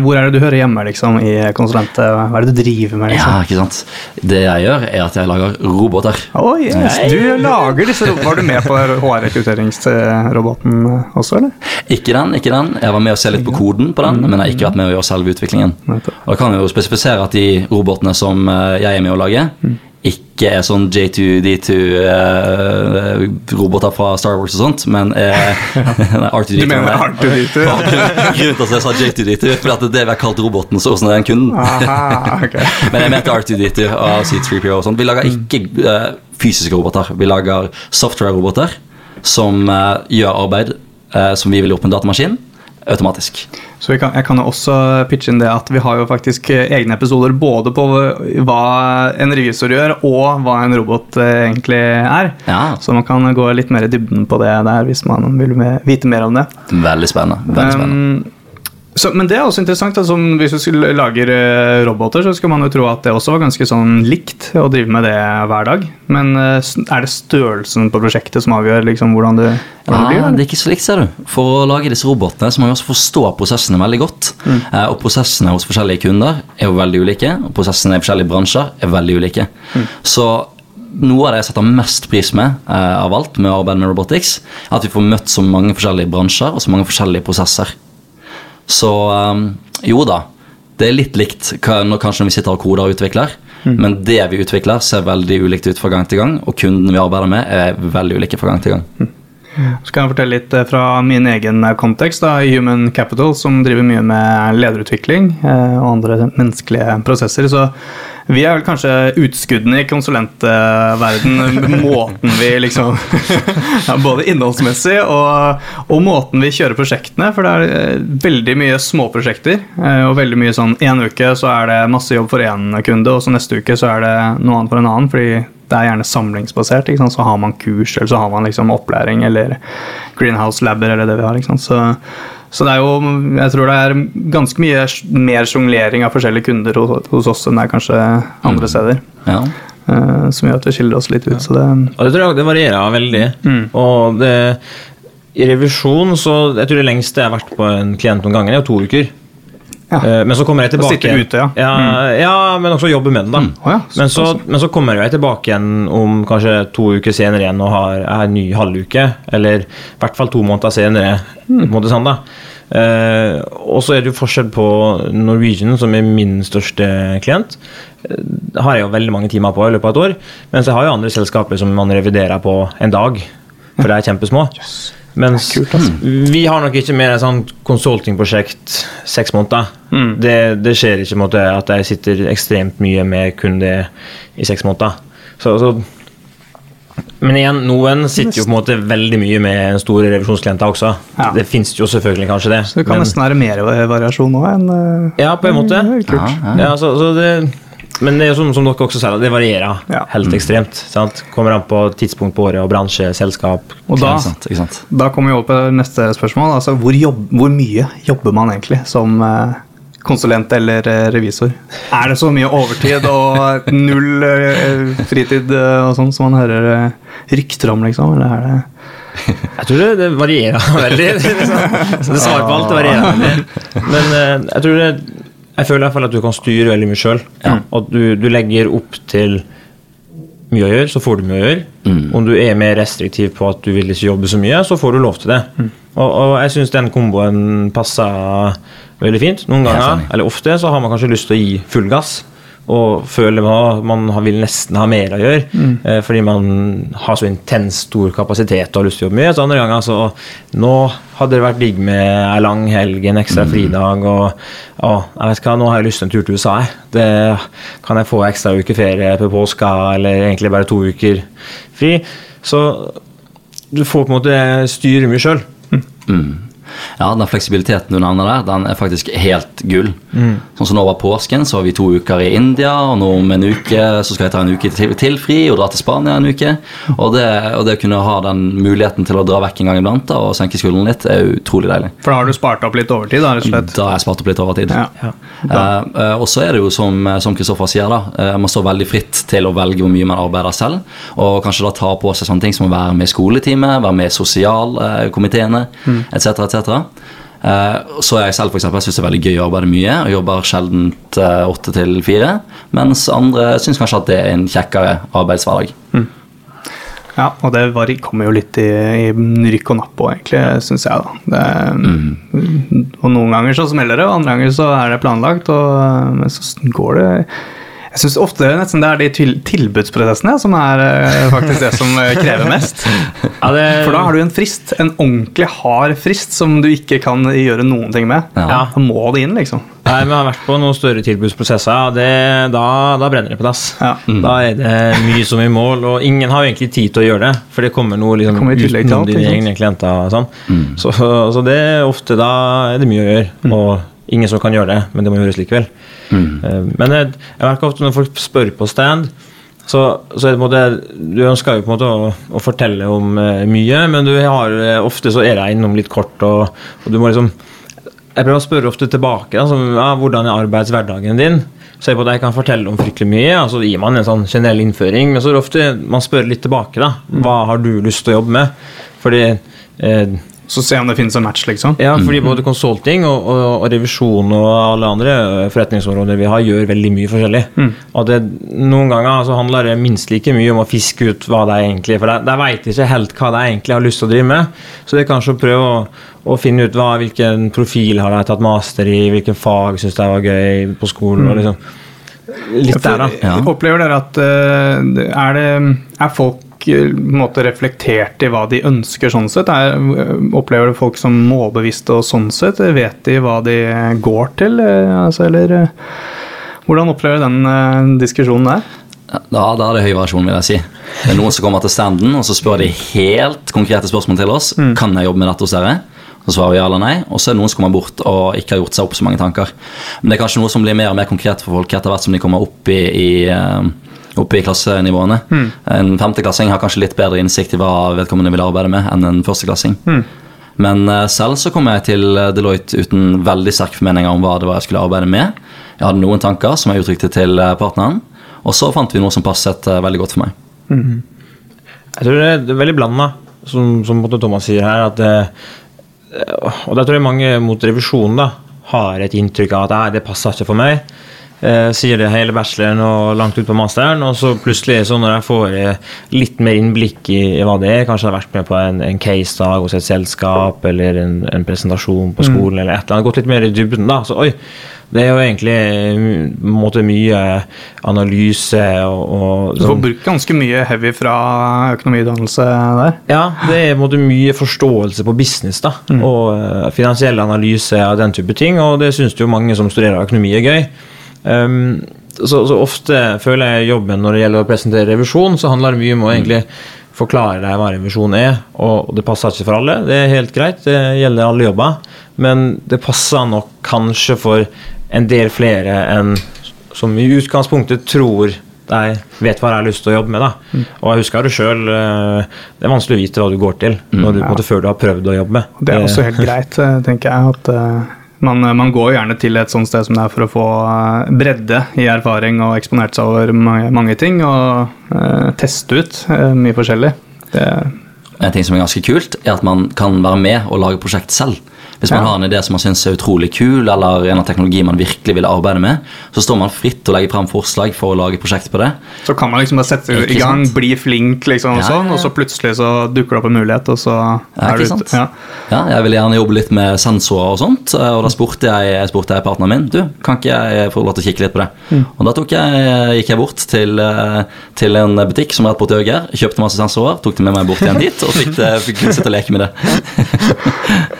Speaker 1: Hvor er det du hører hjemme liksom, i konsulent? Hva er det du driver med?
Speaker 4: Ja,
Speaker 1: liksom?
Speaker 4: ikke sant? Det jeg gjør, er at jeg lager roboter.
Speaker 1: Oh, yes. Du lager disse robotene. Var du med på HR-rekrutteringsroboten også, eller?
Speaker 4: Ikke den, ikke den. Jeg var med å se litt på koden på den, men jeg har ikke vært med å gjøre selve utviklingen. Og jeg kan jo spesifisere at de robotene som eh, jeg er med å lage, ikke er sånn J2D2-roboter fra Star Wars og sånt, men eh, R2D2.
Speaker 1: Du mener. R2D2?
Speaker 4: Grunnen til at jeg sa J2D2, for at det er det vi har kalt roboten så hos den kunden.
Speaker 1: Aha.
Speaker 4: Men jeg mente R2D2 og C3PO og sånt. Vi lager ikke eh, fysiske roboter. Vi lager software-roboter som eh, gjør arbeid eh, som vi vil gjort på en datamaskin, automatisk.
Speaker 1: Så jeg kan, jeg kan også pitche inn det at vi har jo faktisk eh, egne episoder både på hva en revisor gjør, og hva en robot eh, egentlig er.
Speaker 4: Ja.
Speaker 1: Så man kan gå litt mer i dybden på det der hvis man vil vite mer om det.
Speaker 4: Veldig spennende. Veldig spennende.
Speaker 1: Um, så, men det er også interessant. Altså, hvis du skulle lager eh, roboter, så skulle man jo tro at det også var ganske sånn likt å drive med det hver dag. Men eh, er det størrelsen på prosjektet som avgjør liksom, hvordan det, hvordan det blir? Nei,
Speaker 4: det er ikke så likt, ser du. For å lage disse robotene så må vi også forstå prosessene veldig godt. Eh, og prosessene hos forskjellige kunder er jo veldig ulike, og prosessene i forskjellige bransjer er veldig ulike. Så noe av det jeg setter mest pris med eh, av alt med å arbeide med robotics, er at vi får møtt så mange forskjellige bransjer og så mange forskjellige prosesser. Så um, jo da, det er litt likt når, kanskje når vi sitter og koder og utvikler. Men det vi utvikler, ser veldig ulikt ut fra gang til gang. Og kundene vi arbeider med, er veldig ulike fra gang til gang.
Speaker 1: Så kan jeg fortelle litt eh, fra min egen eh, kontekst da, Human Capital, som driver mye med lederutvikling eh, og andre menneskelige prosesser. Så vi er vel kanskje utskuddene i konsulentverden, måten vi liksom ja, Både innholdsmessig og, og måten vi kjører prosjektene. For det er veldig mye småprosjekter. Og veldig mye sånn En uke så er det masse jobb for én kunde, og så neste uke så er det noe annet for en annen. fordi det er gjerne samlingsbasert. Ikke sant? Så har man kurs, eller så har man liksom opplæring, eller greenhouse-labber, eller det vi har. Ikke sant? Så, så det er jo Jeg tror det er ganske mye mer sjonglering av forskjellige kunder hos, hos oss enn det er kanskje andre steder.
Speaker 4: Ja.
Speaker 1: Uh, som gjør at vi skiller oss litt ut. Så det
Speaker 5: Og det tror jeg det varierer veldig. Og det, i revisjon så Jeg tror det lengste jeg har vært på en klient noen ganger, er jo to uker.
Speaker 1: Ja.
Speaker 5: Eh, Men så kommer jeg tilbake
Speaker 1: sitte ute, ja.
Speaker 5: ja. Ja, men også jobbe med den, da.
Speaker 1: Å ja,
Speaker 5: men, så, men så kommer jeg tilbake igjen om kanskje to uker senere igjen og har en ny halvuke. Eller i hvert fall to måneder senere. en måte sånn da Eh, og så er det jo forskjell på Norwegian, som er min største klient. Eh, Det har jeg jo veldig mange timer på i løpet av et år. Mens jeg har jo andre selskaper som man reviderer på en dag. For de er kjempesmå. Mens vi har nok ikke mer et sånt consulting-prosjekt seks måneder. Det, det skjer ikke måte at jeg sitter ekstremt mye med kun det i seks måneder. Så, så men igjen, noen sitter jo på en måte veldig mye med store revisjonsklienter også.
Speaker 1: Ja.
Speaker 5: Det fins jo selvfølgelig kanskje det.
Speaker 1: Så det kan
Speaker 5: men,
Speaker 1: nesten være mer variasjon nå enn eh,
Speaker 5: ja, på en måte.
Speaker 1: kult.
Speaker 5: Ja, så, så det, men det er jo som, som dere også sier, det varierer
Speaker 1: Ja.
Speaker 5: helt ekstremt. Sant? Kommer an på tidspunkt på året og bransje, selskap.
Speaker 1: Og da,
Speaker 4: Ikke sant, ikke sant.
Speaker 1: da kommer vi over på neste spørsmål. Altså, hvor, jobb, hvor mye jobber man egentlig som eh, konsulent eller eh, revisor? Er det så mye overtid og null eh, fritid og sånn som man hører rykter om, liksom? Eller er det
Speaker 5: Jeg tror det, det varierer veldig. Det svarer på alt det varierer veldig. Men jeg tror det Jeg føler i hvert fall at du kan styre veldig mye sjøl. At du, du legger opp til mye å gjøre, så får du mye å gjøre. Om du er mer restriktiv på at du vil ikke jobbe så mye, så får du lov til det. Og, og jeg syns den komboen passer veldig fint. Noen ganger, eller ofte, så har man kanskje lyst til å gi full gass. Og føler man, man vil nesten ha mer å gjøre, eh, fordi man har så intens stor kapasitet og har lyst til å jobbe mye. Så andre ganger så Nå hadde det vært digg med ei lang helg, en ekstra fridag, og å, jeg vet hva, nå har jeg lyst til en tur til USA. jeg. Det, kan jeg få ekstra uke ferie på påska, eller egentlig bare to uker fri? Så du får på en måte styre mye sjøl.
Speaker 4: Mm. Ja, den fleksibiliteten du nevner der, den er faktisk helt gull. Sånn som nå var påsken, så var vi to uker i India, og nå om en uke så skal jeg ta en uke til, til fri og dra til Spania en uke. Og det, og det å kunne ha den muligheten til å dra vekk en gang iblant da, og senke skulderen litt, er utrolig deilig.
Speaker 1: For da har du spart opp litt overtid, da, rett og slett?
Speaker 4: Da har jeg spart opp litt overtid.
Speaker 1: Ja.
Speaker 4: Ja. eh, og så er det jo som, som Kristoffer sier, da, eh, man står veldig fritt til å velge hvor mye man arbeider selv, og kanskje da ta på seg sånne ting som å være med i skoletime, være med i sosialkomiteene, etc., etc. Eh, så jeg selv for eksempel, jeg synes det er veldig gøy å arbeide mye, og jobber sjelden åtte til fire, mens andre syns kanskje at det er en kjekkere arbeidshverdag.
Speaker 1: Ja, og det var, kommer jo litt i, i rykk og napp òg, egentlig, syns jeg. da. Det, Og noen ganger så smeller det, og andre ganger så er det planlagt, og, men så går det Jeg syns ofte nesten det er de til tilbudsprosessene som er eh, faktisk det som eh, krever mest.
Speaker 5: Ja, det,
Speaker 1: For da har du en frist, en ordentlig hard frist som du ikke kan gjøre noen ting med.
Speaker 4: Ja.
Speaker 1: Da må det inn, liksom.
Speaker 5: Nei, men jeg har vært på noen større tilbudsprosesser, og det, da, da brenner det på dass.
Speaker 1: Ja.
Speaker 5: Da er det mye som i mål, og ingen har jo egentlig tid til å gjøre det, for det kommer noe liksom,
Speaker 1: kommer tillegg til
Speaker 5: utenom dine egne klienter. Sånn. Så, så det er ofte da er det mye å gjøre, og ingen som kan gjøre det, men det må gjøres likevel. Mm. Men jeg, jeg merker ofte når folk spør på stand, så, så er det på en måte, du ønsker jo på en måte å, å fortelle om eh, mye, men du har, eh, ofte så er jeg innom litt kort, og, og du må liksom jeg prøver å spørre ofte tilbake. Som, ja, hvordan er arbeidshverdagen din? Så jeg, på at jeg kan fortelle om fryktelig mye, og så gir man en sånn generell innføring. Men så er det ofte man spør litt tilbake. da, Hva har du lyst til å jobbe med? Fordi eh,
Speaker 1: Så se om det finnes en match, liksom.
Speaker 5: ja, fordi både consulting og, og, og revisjon og alle andre forretningsområder vi har, gjør veldig mye forskjellig. Og det, Noen ganger så handler det minst like mye om å fiske ut hva det er egentlig For de, de vet ikke helt hva de egentlig har lyst til å drive med. Så det er kanskje å prøve å, å finne ut hva, hvilken profil har de tatt master i, hvilken fag syns de var gøy på skolen. og liksom Litt der, da.
Speaker 4: Ja.
Speaker 1: Opplever dere at eh, er, det, er folk måte reflektert i hva de ønsker sånn sett? Er, opplever du folk som målbevisste og sånn sett? Vet de hva de går til? eh, Altså, eller eh, hvordan opplever du den eh, diskusjonen der?
Speaker 4: Da, da er det høy variasjon, vil jeg si. Det er noen som kommer til standen, og så spør de helt konkrete spørsmål til oss. Kan jeg jobbe med dette hos dere? Så svarer vi ja eller nei. Og så er det noen som kommer bort og ikke har gjort seg opp så mange tanker. Men det er kanskje noe som blir mer og mer konkret for folk etter hvert som de kommer opp i, i oppe i klassenivåene. En femteklassing har kanskje litt bedre innsikt i hva vedkommende vil arbeide med, enn en førsteklassing. Men eh, selv så kom jeg til eh, Deloitte uten veldig sterke formeninger om hva det var jeg skulle arbeide med. Jeg hadde noen tanker som jeg uttrykte til eh, partneren, og så fant vi noe som passet veldig godt for meg.
Speaker 5: Jeg tror det er, veldig blanda, som, som Thomas sier her. at det, Og der tror jeg mange mot revisjonen da, har et inntrykk av at det passer ikke for meg. Eh, sier det hele bacheloren og langt ut på masteren, og så plutselig, så når jeg får eh, litt mer innblikk i, i hva det er, kanskje jeg har vært med på en, en case-dag hos et selskap, eller en, en presentasjon på skolen, eller et eller annet, gått litt mer i dybden, da. Så oi, det er jo egentlig eh, måte mye analyse og, og
Speaker 1: Du får brukt ganske mye heavy fra økonomidannelse der.
Speaker 5: Ja, det er måte mye forståelse på business da, og eh, finansiell analyse av den type ting, og det syns jo mange som studerer økonomi er gøy. Um, så, så ofte føler jeg jobben når det gjelder å presentere revisjon, så handler det mye om å egentlig forklare deg hva revisjon er, og det passer ikke for alle. Det er helt greit, det gjelder alle jobber, men det passer nok kanskje for en del flere enn som i utgangspunktet tror de vet hva de har lyst til å jobbe med. da. Og jeg husker det sjøl, det er vanskelig å vite hva du går til når du, måte, før du har prøvd å jobbe med.
Speaker 1: Det er også helt greit, eh, tenker jeg. at eh, man, man går gjerne til et sånt sted som det er for å få eh, bredde i erfaring og eksponert seg over mange, mange ting og eh, teste ut eh, mye forskjellig. Det,
Speaker 4: En ting som er ganske kult, er at man kan være med og lage prosjekt selv. Hvis man
Speaker 1: Ja.
Speaker 4: har en idé som man syns er utrolig kul, eller en av teknologi man virkelig vil arbeide med, så står man fritt til å legge frem forslag for å lage prosjekt på det.
Speaker 1: så kan man liksom bare sette i gang,
Speaker 4: sant?
Speaker 1: bli flink, liksom, og
Speaker 4: Ja,
Speaker 1: sånn, og så plutselig så dukker det opp en mulighet, og så
Speaker 4: Ja,
Speaker 1: er du ute. Ja.
Speaker 4: Ja, jeg ville gjerne jobbe litt med sensorer og sånt, og da spurte jeg, jeg spurte jeg partneren min du, kan ikke jeg få lov til å kikke litt på det. Og da jeg, gikk jeg bort til, eh, til en butikk som rett borti Øger, kjøpte masse sensorer, tok det med meg bort igjen dit, og fikk, fikk sitte og leke med det.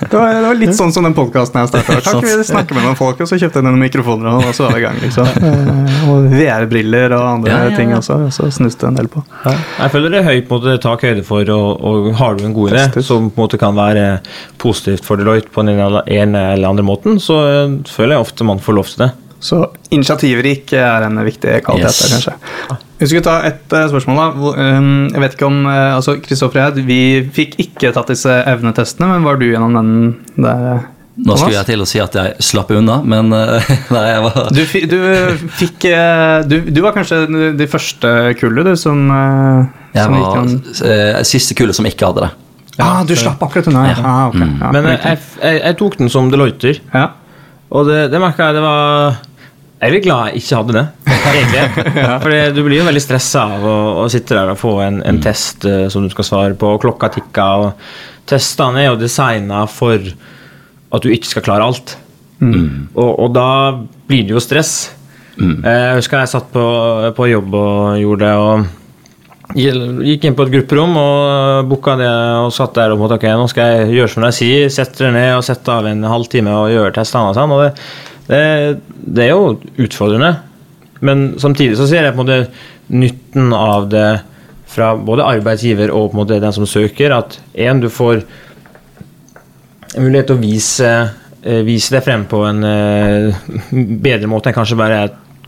Speaker 1: Det, var, det var litt sånn som den podkasten jeg starta. Takk,
Speaker 4: ikke
Speaker 1: vi snakker med noen folk, og så kjøpte jeg noen mikrofoner, og så var vi i gang. liksom. Eh, Og VR-briller og andre
Speaker 4: Ja, ja, ja.
Speaker 1: ting også, og så snuste det en del på.
Speaker 5: Jeg føler det er høyt på en måte tak høyde for, og, og har du en god idé som på en måte kan være positivt for Deloitte på den ene ene eller andre måten, så eh, føler jeg ofte man får lov til det.
Speaker 1: Så initiativrik er en viktig kvalitet
Speaker 4: Yes.
Speaker 1: der, kanskje. Vi skulle ta et eh, spørsmål. da. Ehm, Jeg vet ikke om eh, altså Kristoffer og jeg vi fikk ikke tatt disse evnetestene, men var du gjennom den der?
Speaker 4: Nå skulle jeg til å si at jeg slapp unna, men eh, nei, jeg var
Speaker 1: Du, du fikk eh, du, du var kanskje det første kullet, du, som, eh,
Speaker 4: Jeg
Speaker 1: som
Speaker 4: var
Speaker 1: gikk
Speaker 4: eh, siste kullet som ikke hadde det.
Speaker 1: Ah, du slapp akkurat unna, ja. Ah, ok. ja
Speaker 5: Men eh, jeg, jeg, jeg tok den som Deloitter,
Speaker 1: ja.
Speaker 5: og det, det merka jeg det var Jeg er litt glad jeg ikke hadde det, egentlig. For du blir jo veldig stressa av å, å sitte der og få en, en test uh, som du skal svare på, og klokka tikker. og Testene er jo designa for at du ikke skal klare alt. Og, og da blir det jo stress. Jeg husker jeg satt på, på jobb og gjorde det. og Gikk inn på et grupperom og booka det og satt der og måtte, ok, nå skal jeg gjøre som de sier. Sette det ned og sette av en halvtime og gjøre testene og sånn. og det, det, det er jo utfordrende. Men samtidig så ser jeg på en måte nytten av det fra både arbeidsgiver og på en måte den som søker. At én, du får en mulighet til å vise, eh, vise det frem på en eh, bedre måte enn kanskje bare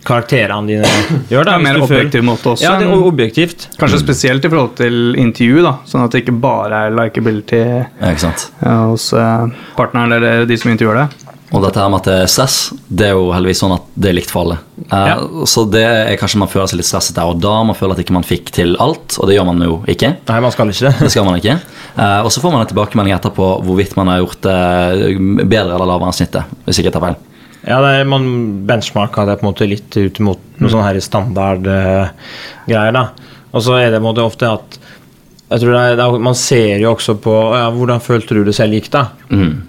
Speaker 5: karakterene dine gjør. da.
Speaker 1: Ja, mer objektiv måte også.
Speaker 5: Ja, det er objektivt.
Speaker 1: Kanskje spesielt i forhold til intervju, da, sånn at det ikke bare er likeability
Speaker 4: Ja, ikke sant?
Speaker 1: ja, hos eh, partneren eller de som intervjuer det.
Speaker 4: Og dette her med at det er stress, det er jo heldigvis sånn at det er likt for alle. Eh, Så det er kanskje man føler seg litt stresset der og da. Man føler at ikke man fikk til alt, og det gjør man jo ikke.
Speaker 5: Nei, man skal ikke det.
Speaker 4: Det skal man ikke. Eh, og så får man en tilbakemelding etterpå hvorvidt man har gjort det bedre eller lavere enn snittet. Hvis ikke jeg tar feil.
Speaker 5: Ja, det er, man benchmarka det på en måte litt ut mot noen sånne her standardgreier. da. Og så er det på en måte ofte at jeg tror det er, det er, Man ser jo også på ja, hvordan følte du det selv gikk. da?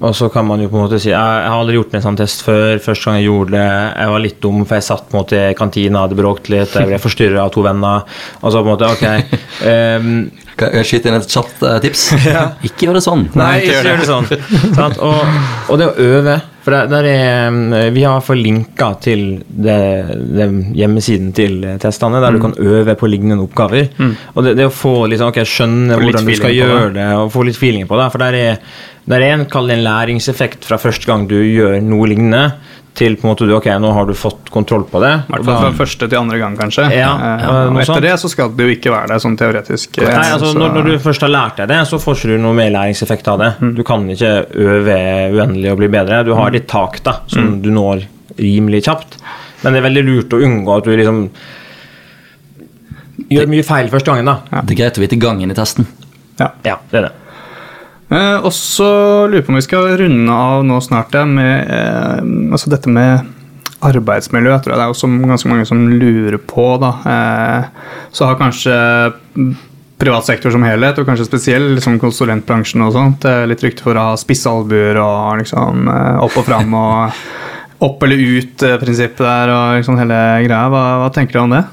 Speaker 5: Og så kan man jo på en måte si jeg, jeg har aldri gjort en sånn test før. Første gang jeg gjorde det, jeg var litt dum, for jeg satt på en måte i kantina, hadde bråkt litt, jeg ble forstyrra av to venner. Og så på en måte, ok Um,
Speaker 4: Kan jeg skyte inn et kjapt uh, tips? Ikke gjør det sånn.
Speaker 5: Nei, ikke gjør det sånn. Og, og det å øve For der, der er, mm, Vi har i hvert fall linka til det, det hjemmesiden til testene, der du kan øve på lignende oppgaver. Og det, det å få liksom, okay, skjønne
Speaker 1: Få
Speaker 5: hvordan du skal gjøre det, og få litt feeling på det. For der er, der er en, en læringseffekt fra første gang du gjør noe lignende, til på en måte du, ok, nå har du fått kontroll på det.
Speaker 1: I hvert fall fra første til andre gang, kanskje.
Speaker 5: Ja,
Speaker 1: Eh,
Speaker 5: ja,
Speaker 1: og etter
Speaker 5: sånt.
Speaker 1: det så skal det jo ikke være det sånn teoretisk. eh,
Speaker 5: Nei, altså
Speaker 1: så-
Speaker 5: når, når du først har lært deg det, så får ikke du noe mer læringseffekt av det. Du kan ikke øve uendelig og bli bedre. Du har ditt tak da, som du når rimelig kjapt. Men det er veldig lurt å unngå at du liksom gjør mye feil første gangen. da.
Speaker 4: Det er greit å vite gangen i testen.
Speaker 1: ja.
Speaker 5: Ja, det er det.
Speaker 1: Eh, og så lurer jeg på om vi skal runde av nå snart ja, med eh, altså dette med arbeidsmiljø. Jeg tror det er også ganske mange som lurer på. Da. Eh, så har kanskje privat sektor som helhet, og kanskje spesielt liksom konsulentbransjen og sånt, eh, litt rykte for å ha spisse albuer og liksom eh, opp og fram og opp eller ut-prinsippet der og liksom hele greia. Hva, hva tenker du om det?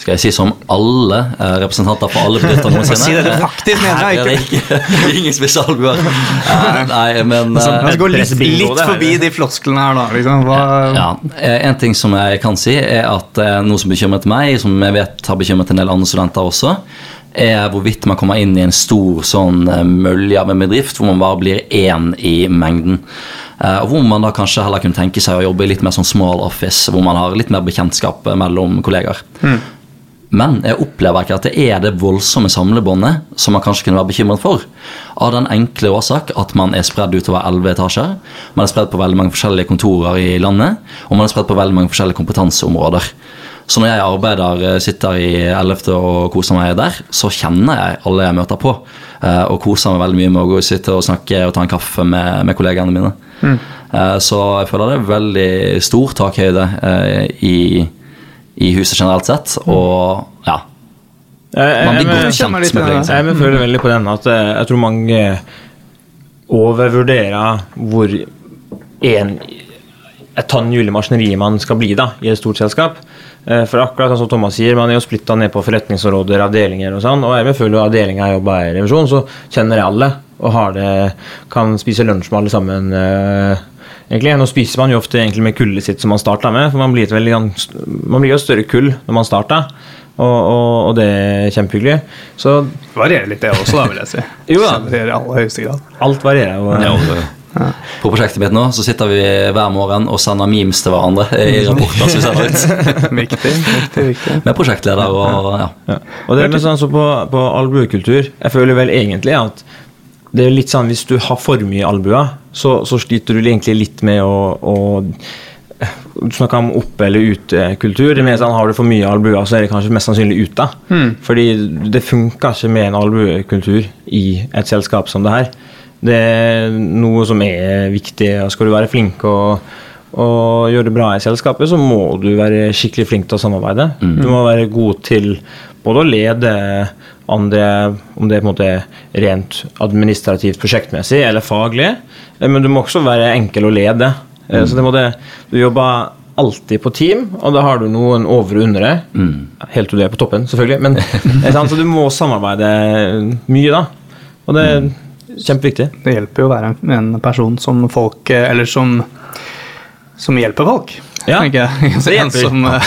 Speaker 4: Skal jeg si som alle eh, representanter for alle bedrifter noensinne?
Speaker 1: Si det du faktisk mener,
Speaker 4: Her er det ikke. Ingen spesialbuer. Eh, Nei, men
Speaker 1: Vi
Speaker 4: eh,
Speaker 1: gå litt, litt forbi de flosklene her, da. Liksom. Hva,
Speaker 4: Ja, En ting som jeg kan si, er at noe som bekymret meg, som jeg vet har bekymret en del andre studenter også, er hvorvidt man kommer inn i en stor sånn mølje av en bedrift hvor man bare blir én i mengden. Eh, Og hvor man da kanskje heller kunne tenke seg å jobbe i litt mer sånn small office, hvor man har litt mer bekjentskap mellom mellom kollegaer. Men jeg opplever ikke at det er det voldsomme samlebåndet som man kanskje kunne være bekymret for. Av den enkle årsak at man er spredd utover elleve etasjer. Man er spredd på veldig mange forskjellige kontorer i landet, og man er spredd på veldig mange forskjellige kompetanseområder. Så når jeg arbeider, eh, sitter i 11. og koser meg der, så kjenner jeg alle jeg møter på. eh, Og koser meg veldig mye med å gå og sitte og snakke og ta en kaffe med, med kollegaene mine. Mm. Så jeg føler det er veldig stor takhøyde eh, i i huset generelt sett, og ja. Man blir godt kjent med
Speaker 1: det.
Speaker 5: jeg, jeg føler veldig på den at eh, jeg tror mange overvurderer hvor en et tannhjul i maskineriet man skal bli da, i et stort selskap. Eh, For akkurat sånn som Thomas sier, man er jo splitta ned på forretningsområder, avdelinger og sånn. Og jeg føler jo avdelinga jeg jobber i revisjon, så kjenner jeg alle. Og har det, kan spise lunsj med alle sammen. eh, egentlig. Nå spiser man jo ofte egentlig med kullet sitt som man starta med, for man blir et veldig man blir jo et større kull når man starter. Og, og, og det er kjempehyggelig. Så
Speaker 1: varierer litt, det også, da, vil jeg si.
Speaker 5: Jo da.
Speaker 1: I aller høyeste grad.
Speaker 5: alt varierer jo.
Speaker 4: På prosjektet mitt nå så sitter vi hver morgen og sender memes til hverandre i rapporter som vi sender ut.
Speaker 1: Viktig, viktig, viktig.
Speaker 4: Med prosjektleder og ja.
Speaker 5: Ja. Og det er litt sånn så på, på albuekultur Jeg føler vel egentlig at det er litt sånn hvis du har for mye albuer, så, så sliter du egentlig litt med å, å Du snakker om opp- eller er mer sånn, Har du for mye albuer, så er det kanskje mest sannsynlig ute. Mm. Fordi det funker ikke med en albuekultur i et selskap som det her. Det er noe som er viktig. Skal du være flink og, og gjøre det bra i selskapet, så må du være skikkelig flink til å samarbeide. Du må være god til både å lede andre, om det er på en måte rent administrativt, prosjektmessig eller faglig, eh, men du må også være enkel å lede. Mm. Så det må det, du jobber alltid på team, og da har du noen over og under deg. Helt til du er på toppen, selvfølgelig. Men så du må samarbeide mye, da. Og det er kjempeviktig.
Speaker 1: Det hjelper jo å være en, person som folk eh, Eller som, som hjelper folk.
Speaker 5: Ja, det hjelper.
Speaker 1: som, eh,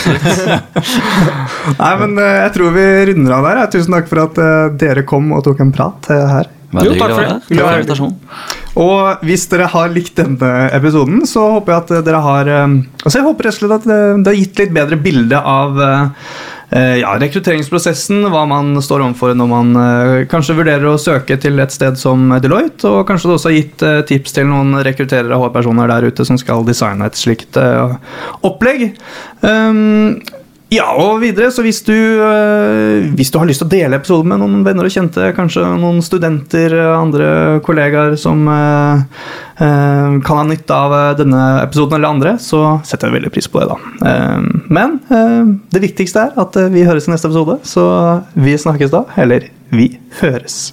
Speaker 1: Nei, men eh, jeg tror vi runder av der. Tusen takk for at dere kom og tok en prat her.
Speaker 5: Jo, takk for det.
Speaker 4: Takk for invitasjonen.
Speaker 1: Og hvis dere har likt denne episoden, så håper jeg at dere har Altså jeg håper rett og slett at det, har gitt litt bedre bilde av ja, rekrutteringsprosessen, hva man står overfor når man eh, kanskje vurderer å søke til et sted som Deloitte, og kanskje du også har gitt eh, tips til noen rekrutterere og HR-personer der ute som skal designe et slikt eh, opplegg. Um, ja, og videre, så hvis du, øh, hvis du har lyst til å dele episoden med noen venner og kjente, kanskje noen studenter, andre kollegaer som øh, øh, kan ha nytte av denne episoden eller andre, så setter jeg veldig pris på det, da. Eh, Men det viktigste er at vi høres i neste episode, så vi snakkes da. Eller vi høres.